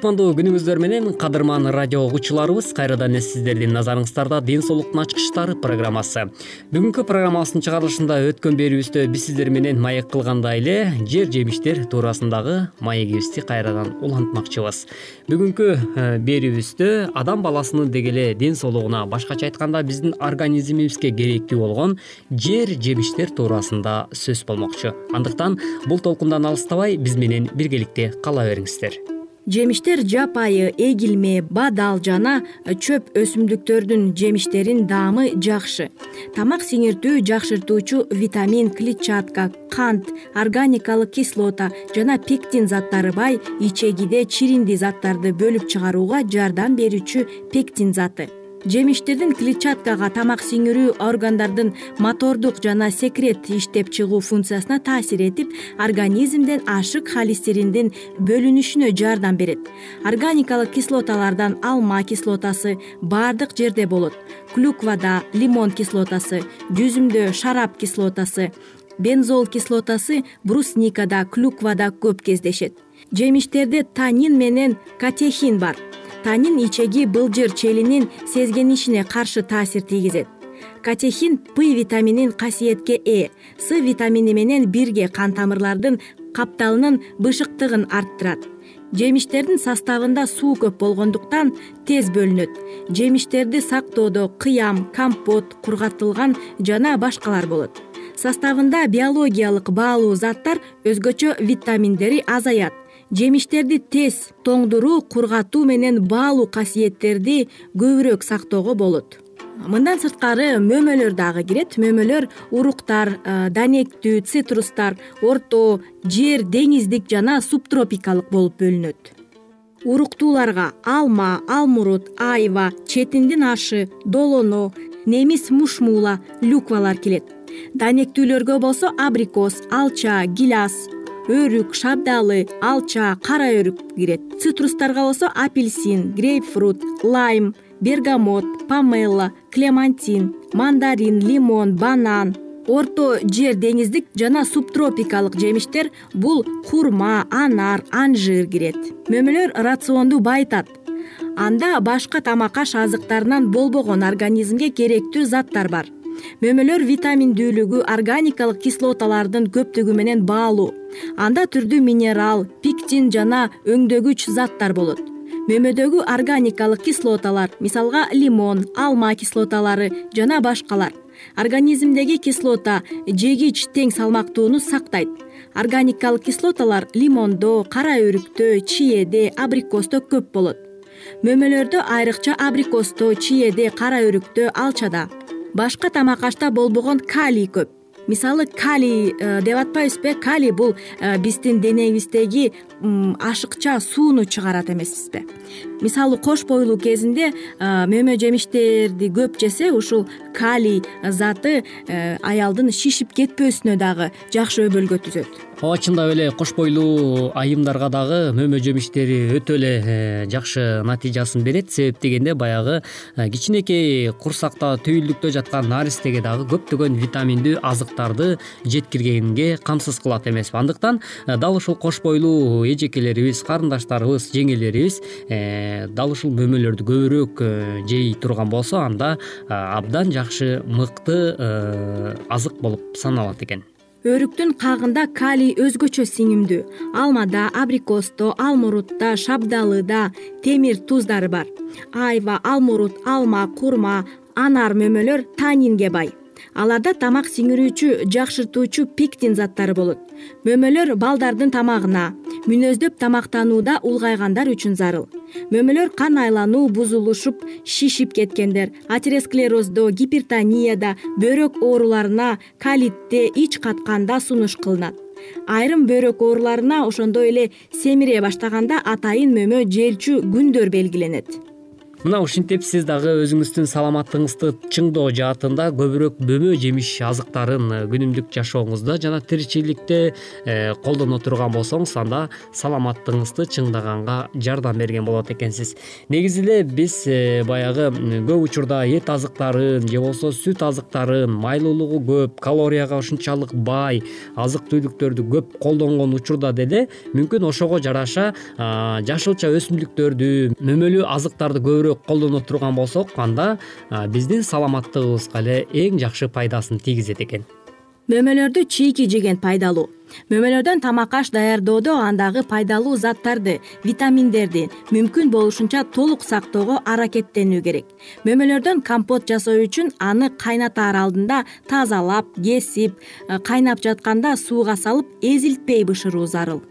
кутмандуу күнүңүздөр менен кадырман радио угуучуларыбыз кайрадан эле сиздердин назарыңыздарда ден соолуктун ачкычтары программасы. Бүгүнкү программабыздын чыгарылышында өткөн берүүбүздө биз сиздер менен маек кылгандай эле жер жемиштер туурасындагы маегибизди кайрадан улантмакчыбыз. Бүгүнкү э, берүүбүздө адам баласынын деги эле ден соолугуна башкача айтканда биздин организмибизге керектүү болгон жер жемиштер туурасында сөз болмокчу. Андыктан бул толкундан алыстабай биз менен биргеликте кала бериңиздер жемиштер жапайы эгилме бадал жана чөп өсүмдүктөрдүн жемиштеринин даамы жакшы. Тамак сиңиртүү жакшыртуучу витамин клетчатка кант органикалык кислота жана пектин заттары бай ичегиде чиринди заттарды бөлүп чыгарууга жардам берүүчү пектин заты жемиштердин клетчаткага тамак сиңирүү органдардын мотордук жана секрет иштеп чыгуу функциясына таасир этип организмден ашык холестериндин бөлүнүшүнө жардам берет. Органикалык кислоталардан алма кислотасы баардык жерде болот. Клюквада лимон кислотасы жүзүмдө шарап кислотасы бензол кислотасы брусникада клюквада көп кездешет. Жемиштерде танин менен катехин бар танин ичеги былжыр челинин сезгенишине каршы таасир тийгизет. Катехин п витаминин касиетке ээ с витамини менен бирге кан тамырлардын капталынын бышыктыгын арттырат. Жемиштердин составында суу көп болгондуктан тез бөлүнөт. Жемиштерди сактоодо кыям компот кургатылган жана башкалар болот. Составында биологиялык баалуу заттар өзгөчө витаминдери азаят жемиштерди тез тоңдуруу кургатуу менен баалуу касиеттерди көбүрөөк сактоого болот. Мындан сырткары мөмөлөр дагы кирет. Мөмөлөр уруктар данектүү цитрустар орто жер деңиздик жана субтропикалык болуп бөлүнөт. Уруктууларга алма алмурут айва четиндин ашы долоно немис мушмула люквалар кирет данектүүлөргө болсо абрикос алча гиляс өрүк шабдалы алча кара өрүк кирет. Цитрустарга болсо апельсин грейпфрут лайм бергамот помелла клемантин мандарин лимон банан. Орто жер деңиздик жана субтропикалык жемиштер бул курма анар анжир кирет. Мөмөлөр рационду байытат. Анда башка тамак аш азыктарынан болбогон организмге керектүү заттар бар мөмөлөр витаминдүүлүгү органикалык кислоталардын көптүгү менен баалуу. Анда түрдүү минерал пиктин жана өңдөгүч заттар болот. Мөмөдөгү органикалык кислоталар мисалга лимон алма кислоталары жана башкалар. Организмдеги кислота жегич тең салмактууну сактайт. Органикалык кислоталар лимондо кара өрүктө чиеде абрикосто көп болот. Мөмөлөрдө айрыкча абрикосто чиеде кара өрүктө алчада башка тамак ашта болбогон калий көп. Мисалы калий э, деп атпайбызбы калий бул э, биздин денебиздеги ашыкча сууну чыгарат эмеспизби мисалы кош бойлуу кезинде э, мөмө жемиштерди көп жесе ушул калий заты аялдын шишип кетпөөсүнө дагы жакшы өбөлгө түзөт ооба чындап эле кош бойлуу айымдарга дагы мөмө жемиштери өтө эле жакшы натыйжасын берет. Себеп дегенде баягы кичинекей курсакта түйүлдүктө жаткан наристеге дагы көптөгөн витаминдүү азыктарды жеткиргенге камсыз кылат эмеспи андыктан дал ушул кош бойлуу эжекелерибиз карындаштарыбыз жеңелерибиз дал ушул мөмөлөрдү көбүрөөк жей турган болсо анда абдан жакшы мыкты азык болуп саналат экен. Өрүктүн кагында калий өзгөчө сиңимдүү. Алмада абрикосто алмурутта шабдалыда темир туздары бар. Айва алмурут алма курма анар мөмөлөр танинге бай аларда тамак сиңирүүчү жакшыртуучу пектин заттары болот. Мөмөлөр балдардын тамагына мүнөздөп тамактанууда улгайгандар үчүн зарыл. Мөмөлөр кан айлануу бузулушуп шишип кеткендер атеросклероздо гипертонияда бөйрөк ооруларына калитте ич катканда сунуш кылынат. Айрым бөйрөк ооруларына ошондой эле семире баштаганда атайын мөмө желчү күндөр белгиленет мына ушинтип сиз дагы өзүңүздүн саламаттыгыңызды чыңдоо жаатында көбүрөөк мөмө жемиш азыктарын э, күнүмдүк жашооңузда жана тиричиликте э, колдоно турган болсоңуз анда саламаттыгыңызды чыңдаганга жардам берген болот экенсиз. Негизи эле биз э, баягы көп учурда эт азыктарын же болбосо сүт азыктарын майлуулугу көп калорияга ушунчалык бай азык түлүктөрдү көп колдонгон учурда деле мүмкүн ошого жараша жашылча өсүмдүктөрдү мөмөлүү азыктарды көбүрөөк колдоно турган болсок анда биздин саламаттыгыбызга эле эң жакшы пайдасын тийгизет экен. Мөмөлөрдү чийки жеген пайдалуу. Мөмөлөрдөн тамак аш даярдоодо андагы пайдалуу заттарды витаминдерди мүмкүн болушунча толук сактоого аракеттенүү керек. Мөмөлөрдөн компот жасоо үчүн аны кайнатаар алдында тазалап кесип кайнап жатканда сууга салып эзилтпей бышыруу зарыл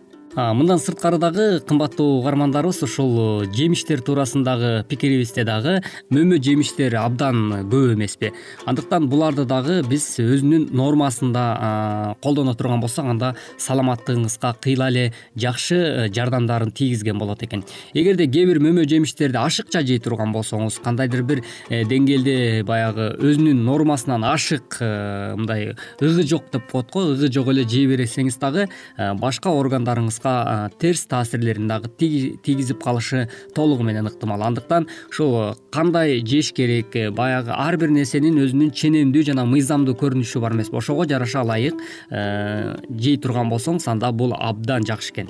мындан сырткары дагы кымбаттуу угармандарыбыз ушул э, жемиштер туурасындагы пикирибизде дагы мөмө жемиштер абдан көп эмеспи андыктан буларды дагы биз өзүнүн нормасында колдоно турган болсок анда саламаттыгыңызга кыйла эле жакшы э, жардамдарын тийгизген болот экен. Эгерде кээ бир мөмө жемиштерди ашыкча жей турган болсоңуз кандайдыр бир э, деңгээлде баягы өзүнүн нормасынан ашык мындай ыгы жок деп коет го ыгы жок эле жей берсеңиз дагы башка органдарыңыз терс таасирлерин дагы тийгизип калышы толугу менен ыктымал. Андыктан ушул кандай жеш керек баягы ар бир нерсенин өзүнүн ченемдүү жана мыйзамдуу көрүнүшү бар эмеспи ошого жараша ылайык э, жей турган болсоңуз анда бул абдан жакшы экен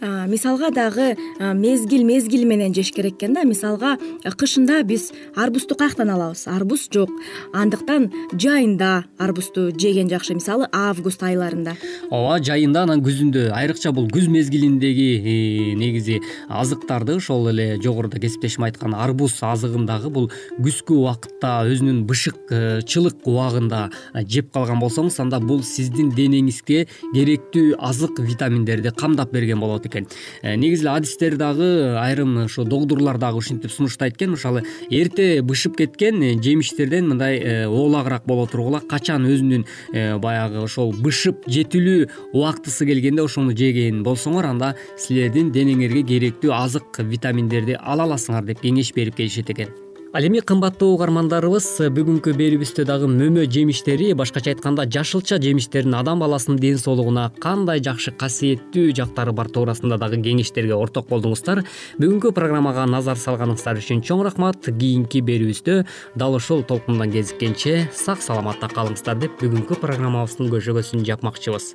мисалга дагы мезгил мезгили менен жеш керек экен да. Мисалга кышында биз арбузду каяктан алабыз? Арбуз жок. Андыктан жайында арбузду жеген жакшы. Мисалы август айларында. Ооба жайында анан күзүндө айрыкча бул күз мезгилиндеги э, негизи азыктарды ошол эле жогоруда кесиптешим айткан арбуз азыгын дагы бул күзгү убакытта өзүнүн бышыкчылык убагында жеп калган болсоңуз анда бул сиздин денеңизге керектүү азык витаминдерди камдап берген болот экен. Э, негизи эле адистер дагы айрым ошо догдурлар дагы ушинтип сунуштайт экен мисалы эрте бышып кеткен э, жемиштерден мындай э, оолагыраак боло тургула качан өзүнүн баягы ошол бышып жетилүү убактысы келгенде ошону жеген болсоңор анда силердин денеңерге керектүү азык витаминдерди ала аласыңар деп кеңеш берип келишет экен ал эми кымбаттуу угармандарыбыз бүгүнкү берүүбүздө дагы мөмө жемиштери башкача айтканда жашылча жемиштердин адам баласынын ден соолугуна кандай жакшы касиеттүү жактары бар туурасында дагы кеңештерге орток болдуңуздар. Бүгүнкү программага назар салганыңыздар үчүн чоң рахмат. Кийинки берүүбүздө дал ушул толкундан кезиккенче сак саламатта калыңыздар деп бүгүнкү программабыздын көшөгөсүн жапмакчыбыз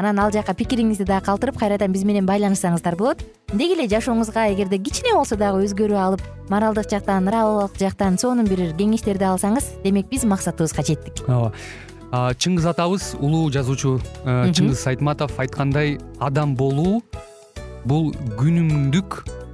анан ал жака пикириңизди дагы калтырып кайрадан биз менен байланышсаңыздар болот. Деги эле жашооңузга эгерде кичине болсо дагы өзгөрүү алып моралдык жактан нравовалык жактан сонун бир кеңештерди алсаңыз демек биз максатыбызга жеттик. Ооба. Чыңгыз атабыз улуу жазуучу э, чыңгыз айтматов айткандай адам болуу бул күнүмдүк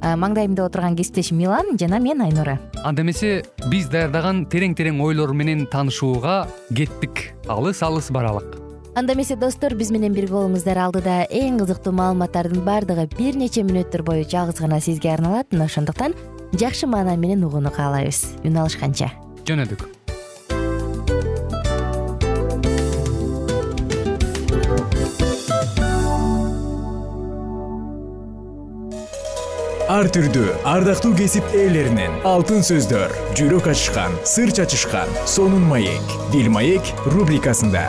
маңдайымда отурган кесиптешим милан жана мен айнура. Анда эмесе биз даярдаган терең терең ойлор менен таанышууга кеттик. Алыс алыс баралык. Анда эмесе достор биз менен бирге болуңуздар. Алдыда эң кызыктуу маалыматтардын баардыгы бир нече мүнөттөр бою жалгыз гана сизге арналат. Мына ошондуктан жакшы маанай менен угууну каалайбыз үн алышканча. Жөнөдүк ар түрдүү ардактуу кесип ээлеринен алтын сөздөр жүрөк ачышкан сыр чачышкан сонун маек дил маек рубрикасында.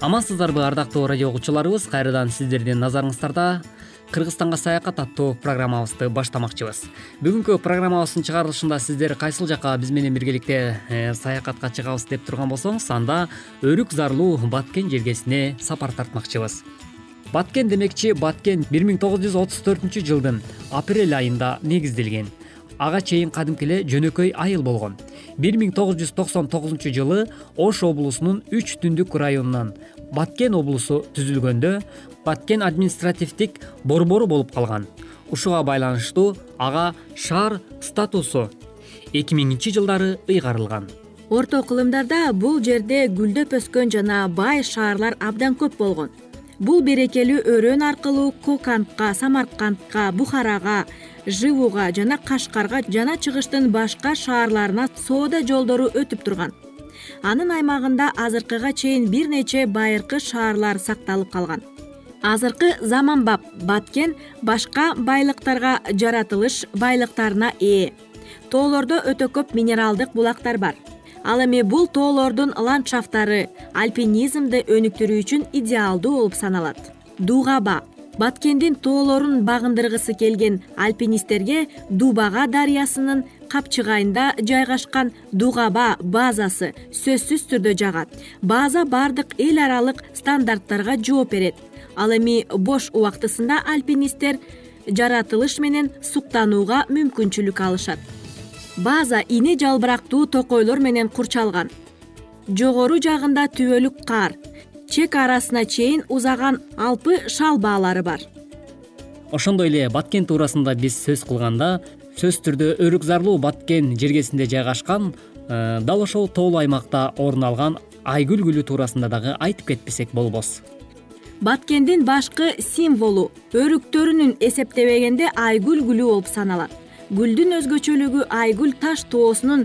Амансыздарбы ардактуу радио угуучуларыбыз кайрадан сиздердин назарыңыздарда кыргызстанга саякат аттуу программабызды баштамакчыбыз. Бүгүнкү программабыздын чыгарылышында сиздер кайсыл жака биз менен биргеликте э, саякатка чыгабыз деп турган болсоңуз анда өрүк зарлуу баткен жергесине сапар тартмакчыбыз. Баткен демекчи баткен бир миң тогуз жүз отуз төртүнчү жылдын апрель айында негизделген ага чейин кадимки эле жөнөкөй айыл болгон. бир миң тогуз жүз токсон тогузунчу жылы ош облусунун үч түндүк районунан баткен облусу түзүлгөндө баткен административдик борбору болуп калган. Ушуга байланыштуу ага шаар статусу эки миңинчи жылдары ыйгарылган. Орто кылымдарда бул жерде гүлдөп өскөн жана бай шаарлар абдан көп болгон. Бул берекелүү өрөөн аркылуу кокандка самаркандка бухарага живуга жана кашкарга жана чыгыштын башка шаарларына соода жолдору өтүп турган. Анын аймагында азыркыга чейин бир нече байыркы шаарлар сакталып калган азыркы заманбап баткен башка байлыктарга жаратылыш байлыктарына ээ. Тоолордо өтө көп минералдык булактар бар. Ал эми бул тоолордун ландшафттары альпинизмди өнүктүрүү үчүн идеалдуу болуп саналат. Дуугаба баткендин тоолорун багындыргысы келген альпинисттерге дубага дарыясынын капчыгайында жайгашкан дугаба базасы сөзсүз түрдө жагат. База баардык эл аралык стандарттарга жооп берет ал эми бош убактысында альпинисттер жаратылыш менен суктанууга мүмкүнчүлүк алышат. База ине жалбырактуу токойлор менен курчалган. Жогору жагында түбөлүк кар чек арасына чейин узаган алпы шалбаалары бар. Ошондой эле баткен туурасында биз сөз кылганда сөзсүз түрдө өрүк зарлуу баткен жергесинде жайгашкан э, дал ошол тоолуу аймакта орун алган айгүл гүлү туурасында дагы айтып кетпесек болбос баткендин башкы символу өрүктөрүнүн эсептебегенде айгүл гүлү болуп саналат. Гүлдүн өзгөчөлүгү айгүл таш тоосунун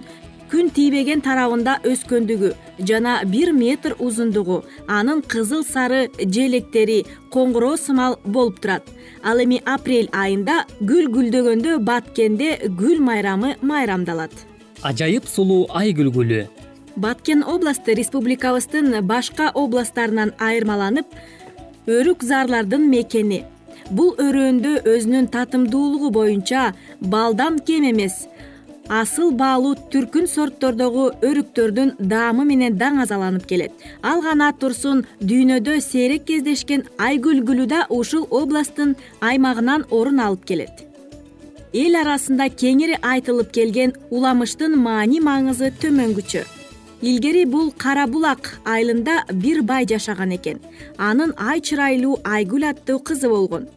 күн тийбеген тарабында өскөндүгү жана бир метр узундугу анын кызыл сары желектери коңгуроо сымал болуп турат. Ал эми апрель айында гүл гүлдөгөндө баткенде гүл майрамы майрамдалат. Ажайып сулуу айгүл гүлү. Баткен областы республикабыздын башка областтарынан айырмаланып өрүк зарлардын мекени. Бул өрөөндө өзүнүн татымдуулугу боюнча балдан кем эмес. Асыл баалуу түркүн сорттордогу өрүктөрдүн даамы менен даңазаланып келет. Ал гана турсун дүйнөдө сейрек кездешкен айгүл гүлү да ушул областтын аймагынан орун алып келет. Эл арасында кеңири айтылып келген уламыштын маани маңызы төмөнгүчө илгери бул кара булак айылында бир бай жашаган экен. Анын ай чырайлуу айгүл аттуу кызы болгон.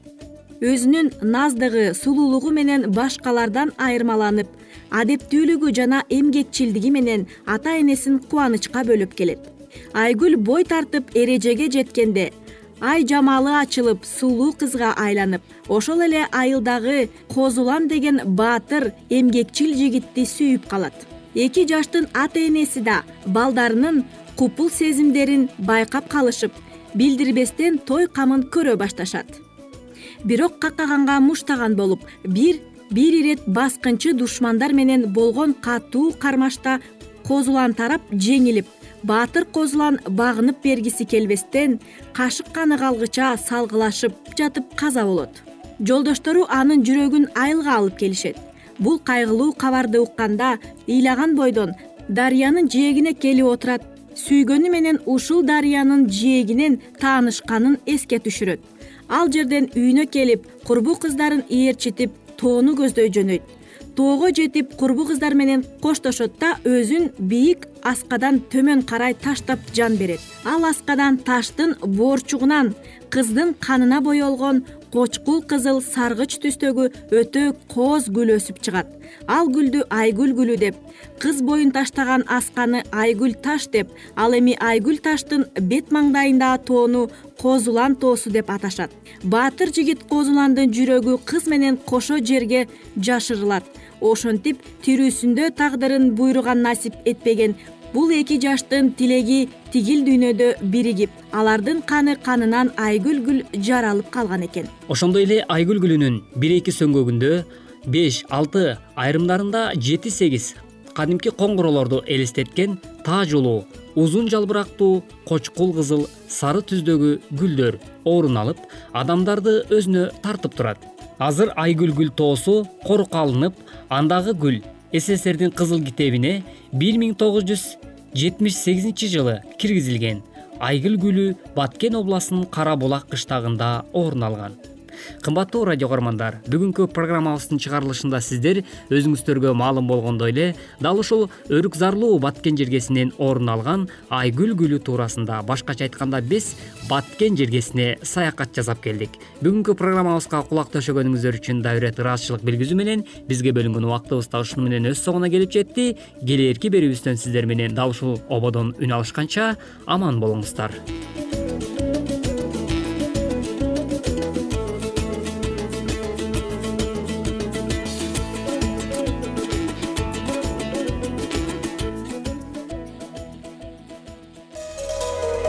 Өзүнүн наздыгы сулуулугу менен башкалардан айырмаланып адептүүлүгү жана эмгекчилдиги менен ата энесин кубанычка бөлөп келет. Айгүл бой тартып эрежеге жеткенде ай жамалы ачылып сулуу кызга айланып ошол эле айылдагы козулан деген баатыр эмгекчил жигитти сүйүп калат эки жаштын ата энеси да балдарынын купул сезимдерин байкап калышып билдирбестен той камын көрө башташат. Бирок каккаганга муштаган болуп бир бир ирет баскынчы душмандар менен болгон катуу кармашта козулан тарап жеңилип баатыр козулан багынып бергиси келбестен кашык каны калгыча салгылашып жатып каза болот. Жолдоштору анын жүрөгүн айылга алып келишет бул кайгылуу кабарды укканда ыйлаган бойдон дарыянын жээгине келип отурат. Сүйгөнү менен ушул дарыянын жээгинен таанышканын эске түшүрөт. Ал жерден үйүнө келип курбу кыздарын ээрчитип тоону көздөй жөнөйт. Тоого жетип курбу кыздар менен коштошот да өзүн бийик аскадан төмөн карай таштап жан берет. Ал аскадан таштын боорчугунан кыздын канына боелгон кочкул кызыл саргыч түстөгү өтө кооз гүл өсүп чыгат. Ал гүлдү айгүл гүлү деп. Кыз боюн таштаган асканы айгүл таш деп. Ал эми айгүл таштын бет маңдайындагы тоону козулан тоосу деп аташат. Баатыр жигит козуландын жүрөгү кыз менен кошо жерге жашырылат. Ошентип тирүүсүндө тагдырын буйруган насип этпеген бул эки жаштын тилеги тигил дүйнөдө биригип алардын каны канынан айгүл гүл жаралып калган экен. Ошондой эле айгүл гүлүнүн бир эки сөңгөгүндө беш алты айрымдарында жети сегиз кадимки коңгуроолорду элестеткен тааж улуу узун жалбырактуу кочкул кызыл сары түздөгү гүлдөр орун алып адамдарды өзүнө тартып турат. Азыр айгүл гүл тоосу корукка алынып андагы гүл сссрдин кызыл китебине бир миң тогуз жүз жетимиш сегизинчи жылы киргизилген айгүл гүлү баткен областынын кара булак кыштагында орун алган кымбаттуу радио каармандар бүгүнкү программабыздын чыгарылышында сиздер өзүңүздөргө маалым болгондой эле дал ушул өрүк зарлуу баткен жергесинен орун алган айгүл гүлү туурасында башкача айтканда биз баткен жергесине саякат жасап келдик. Бүгүнкү программабызга кулак төшөгөнүңүздөр үчүн дагы ыраазычылык билгизүү менен бизге бөлүнгөн убактыбыз да ушуну менен өз соңуна келип жетти. Келээрки берүүбүздөн сиздер менен дал ушул ободон үн алышканча аман болуңуздар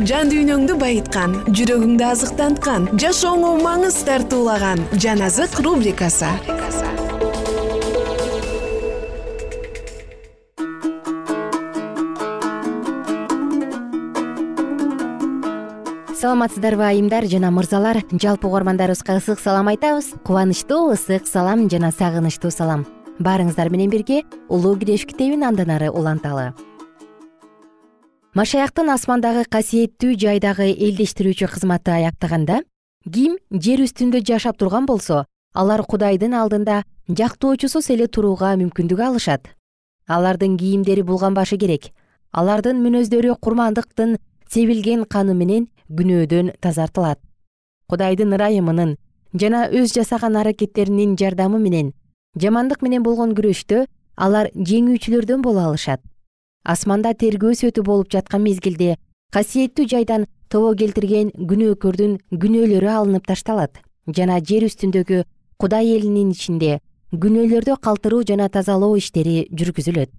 жан дүйнөңдү байыткан жүрөгүңдү азыктанткан жашооңо маңыз тартуулаган жан азык рубрикасы. Саламатсыздарбы айымдар жана мырзалар. Жалпы угармандарыбызга ысык салам айтабыз. Кубанычтуу ысык салам жана сагынычтуу салам. Баарыңыздар менен бирге улуу киреш китебин андан ары уланталы машаяктын асмандагы касиеттүү жайдагы элдештирүүчү кызматы аяктаганда ким жер үстүндө жашап турган болсо алар кудайдын алдында жактоочусуз эле турууга мүмкүндүк алышат. Алардын кийимдери булганбашы керек. Алардын мүнөздөрү курмандыктын себилген каны менен күнөөдөн тазартылат. Кудайдын ырайымынын жана өз жасаган аракеттеринин жардамы менен жамандык менен болгон күрөштө алар жеңүүчүлөрдөн боло алышат асманда тергөө сөтү болуп жаткан мезгилде касиеттүү жайдан тобо келтирген күнөөкөрдүн күнөөлөрү алынып ташталат. Жана жер үстүндөгү кудай элинин ичинде күнөөлөрдү калтыруу жана тазалоо иштери жүргүзүлөт.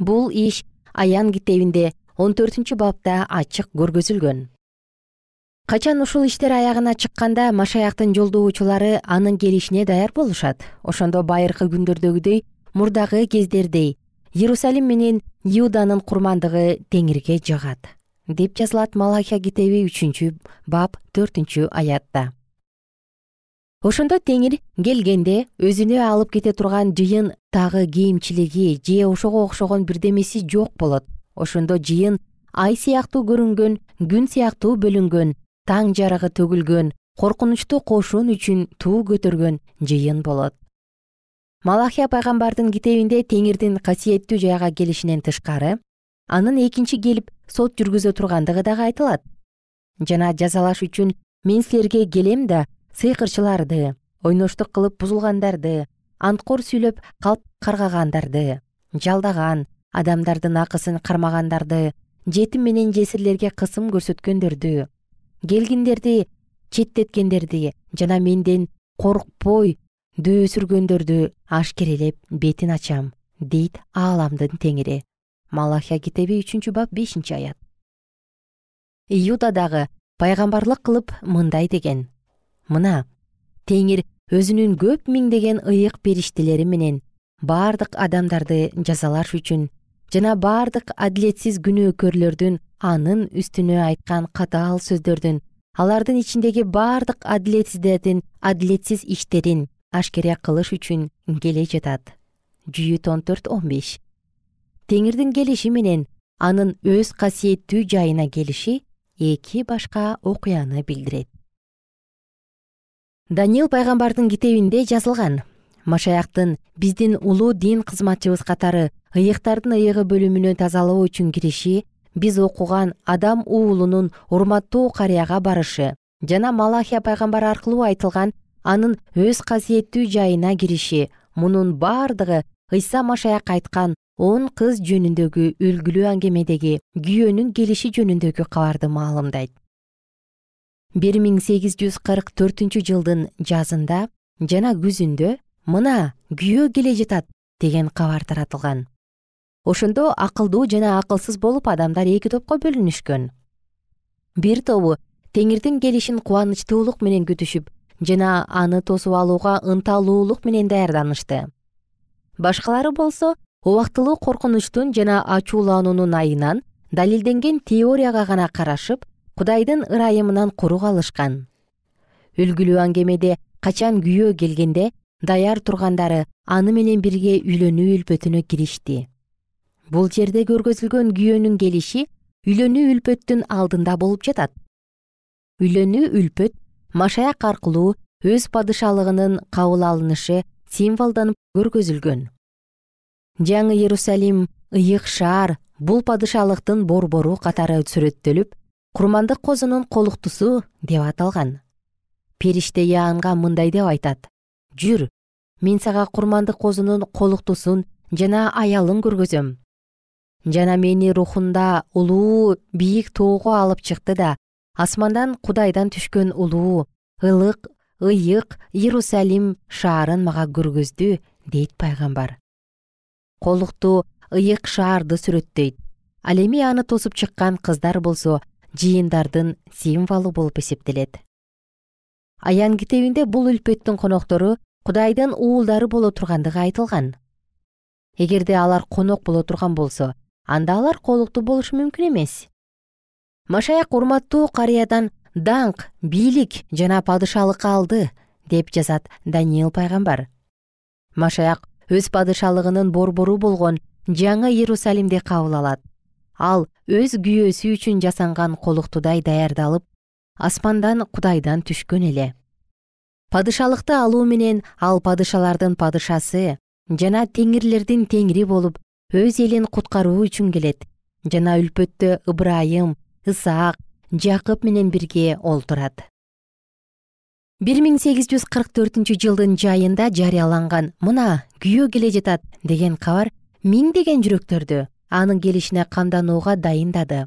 Бул иш аян китебинде он төртүнчү бапта ачык көргөзүлгөн. Качан ушул иштер аягына чыкканда машаяктын жолдоочулары анын келишине даяр болушат? Ошондо байыркы күндөрдөгүдөй мурдагы кездердей иерусалим менен иуданын курмандыгы теңирге жыгат деп жазылат малахия китеби үчүнчү бап төртүнчү аятта. Ошондо теңир келгенде өзүнө алып кете турган жыйын тагы кемчилиги же ошого окшогон бирдемеси жок болот. Ошондо жыйын ай сыяктуу көрүнгөн күн сыяктуу бөлүнгөн таң жарыгы төгүлгөн коркунучтуу кошун үчүн туу көтөргөн жыйын болот малахия пайгамбардын китебинде теңирдин касиеттүү жайга келишинен тышкары анын экинчи келип сот жүргүзө тургандыгы дагы айтылат. Жана жазалаш үчүн мен силерге келем да сыйкырчыларды ойноштук кылып бузулгандарды анткор сүйлөп калп каргагандарды жалдаган адамдардын акысын кармагандарды жетим менен жесирлерге кысым көрсөткөндөрдү келгиндерди четтеткендерди жана менден коркпой дөөсүргөндөрдү ашкерелеп бетин ачам дейт ааламдын теңири. Малахия китеби үчүнчү бап бешинчи аят. Иуда дагы пайгамбарлык кылып мындай деген. Мына теңир өзүнүн көп миңдеген ыйык периштелери менен бардык адамдарды жазалаш үчүн жана бардык адилетсиз күнөөкөрлөрдүн анын үстүнө айткан катаал сөздөрдүн алардын ичиндеги бардык адилетсиздердин адилетсиз иштерин ашкере кылыш үчүн келе жатат. Жүйүт он төрт он беш теңирдин келиши менен анын өз касиеттүү жайына келиши эки башка окуяны билдирет. Даниил пайгамбардын китебинде жазылган. Машаяктын биздин улуу дин кызматчыбыз катары ыйыктардын ыйыгы бөлүмүнө тазалоо үчүн кириши биз окуган адам уулунун урматтуу карыяга барышы жана малахия пайгамбар аркылуу айтылган анын өз касиеттүү жайына кириши. Мунун бардыгы ыйса машаяк айткан он кыз жөнүндөгү үлгүлүү аңгемедеги күйөөнүн келиши жөнүндөгү кабарды маалымдайт. бир миң сегиз жүз кырк төртүнчү жылдын жазында жана күзүндө мына күйөө келе жатат деген кабар таратылган. Ошондо акылдуу жана акылсыз болуп адамдар эки топко бөлүнүшкөн. Бир тобу теңирдин келишин кубанычтуулук менен күтүшүп жана аны тосуп алууга ынталуулук менен даярданышты. Башкалары болсо убактылуу коркунучтун жана ачуулануунун айынан далилденген теорияга гана карашып кудайдын ырайымынан куру калышкан. Үлгүлүү аңгемеде качан күйөө келгенде даяр тургандары аны менен бирге үйлөнүү үлпөтүнө киришти. Бул жерде көргөзүлгөн күйөөнүн келиши үйлөнүү үлпөттүн алдында болуп жатат. Үйлөнүү үлпөт машаяк аркылуу өз падышалыгынын кабыл алынышы символдонуп көргөзүлгөн. Жаңы иерусалим ыйык шаар бул падышалыктын борбору катары сүрөттөлүп курмандык козунун колуктусу деп аталган. Периште иоаннга мындай деп айтат. Жүр мен сага курмандык козунун колуктусун жана аялын көргөзөм. Жана мени рухунда улуу бийик тоого алып чыкты да асмандан кудайдан түшкөн улуу ылык ыйык иерусалим шаарын мага көргөздү дейт пайгамбар. Колуктуу ыйык шаарды сүрөттөйт. Ал эми аны тосуп чыккан кыздар болсо жыйындардын символу болуп эсептелет. Аян китебинде бул үлпөттүн коноктору кудайдын уулдары боло тургандыгы айтылган. Эгерде алар конок боло турган болсо анда алар колуктуу болушу мүмкүн эмес машаяк урматтуу карыядан даңк бийлик жана падышалыкка алды деп жазат даниил пайгамбар. Машаяк өз падышалыгынын борбору болгон жаңы иерусалимди кабыл алат. Ал өз күйөөсү үчүн жасанган колуктудай даярдалып асмандан кудайдан түшкөн эле. Падышалыкты алуу менен ал падышалардын падышасы жана теңирлердин теңири болуп өз элин куткаруу үчүн келет. Жана үлпөттө ыбырайым ысаак жакып менен бирге олтурат. Бир миң сегиз жүз кырк төртүнчү жылдын жайында жарыяланган мына күйөө келе жатат деген кабар миңдеген жүрөктөрдү анын келишине камданууга дайындады.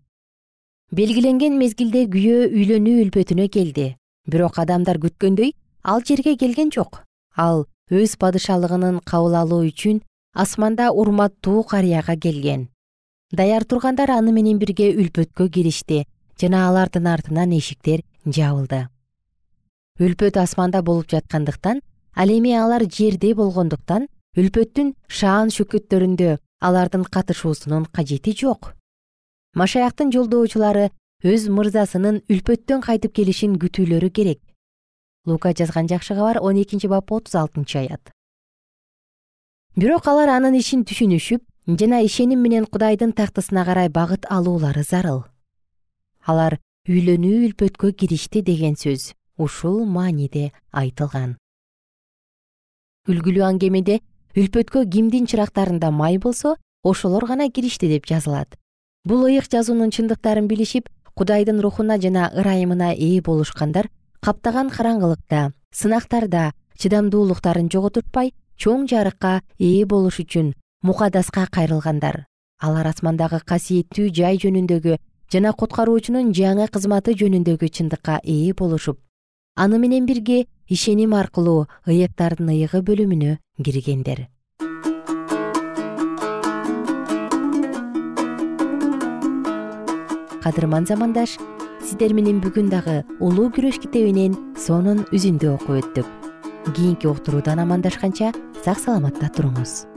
Белгиленген мезгилде күйөө үйлөнүү үлпөтүнө келди. Бирок адамдар күткөндөй ал жерге келген жок. Ал өз падышалыгынын кабыл алуу үчүн асманда урматтуу карыяга келген даяр тургандар аны менен бирге үлпөткө киришти жана алардын артынан эшиктер жабылды. Үлпөт асманда болуп жаткандыктан ал эми алар жерде болгондуктан үлпөттүн шаан шөкөттөрүндө алардын катышуусунун кажети жок. Машаяктын жолдоочулары өз мырзасынын үлпөттөн кайтып келишин күтүүлөрү керек. Лука жазган жакшы кабар он экинчи бап отуз алтынчы аят. Бирок алар анын ишин түшүнүшүп жана ишеним менен кудайдын тактысына карай багыт алуулары зарыл. Алар үйлөнүү үлпөткө киришти деген сөз ушул мааниде айтылган. Үлгүлүү аңгемеде үлпөткө кимдин чырактарында май болсо ошолор гана киришти деп жазылат. Бул ыйык жазуунун чындыктарын билишип кудайдын рухуна жана ырайымына ээ болушкандар каптаган караңгылыкта сынактарда чыдамдуулуктарын жоготутпай чоң жарыкка ээ болуш үчүн мукадаска кайрылгандар. Алар асмандагы касиеттүү жай жөнүндөгү жана куткаруучунун жаңы кызматы жөнүндөгү чындыкка ээ болушуп аны менен бирге ишеним аркылуу ыйыктардын ыйыгы бөлүмүнө киргендер. Кадырман замандаш сиздер менен бүгүн дагы улуу күрөш китебинен сонун үзүндү окуп өттүк. Кийинки уктуруудан амандашканча сак саламатта туруңуз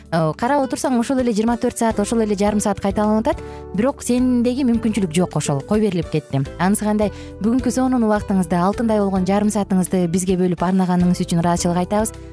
карап отурсаң ошол эле жыйырма төрт саат ошол эле жарым саат кайталанып атат. Бирок сендеги мүмкүнчүлүк жок ошол кой берилип кетти? Анысы кандай? Бүгүнкү сонун убактыңызды алтындай болгон жарым саатыңызды бизге бөлүп арнаганыңыз үчүн ыраазычылык айтабыз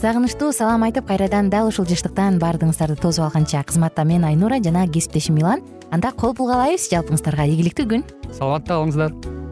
сагынычтуу салам айтып кайрадан дал ушул жыштыктан баардыгыңыздарды тосуп алганча. Кызматта мен айнура жана кесиптешим милан. Анда кол пулга алайбыз жалпыңыздарга. Ийгиликтүү күн. Саламатта калыңыздар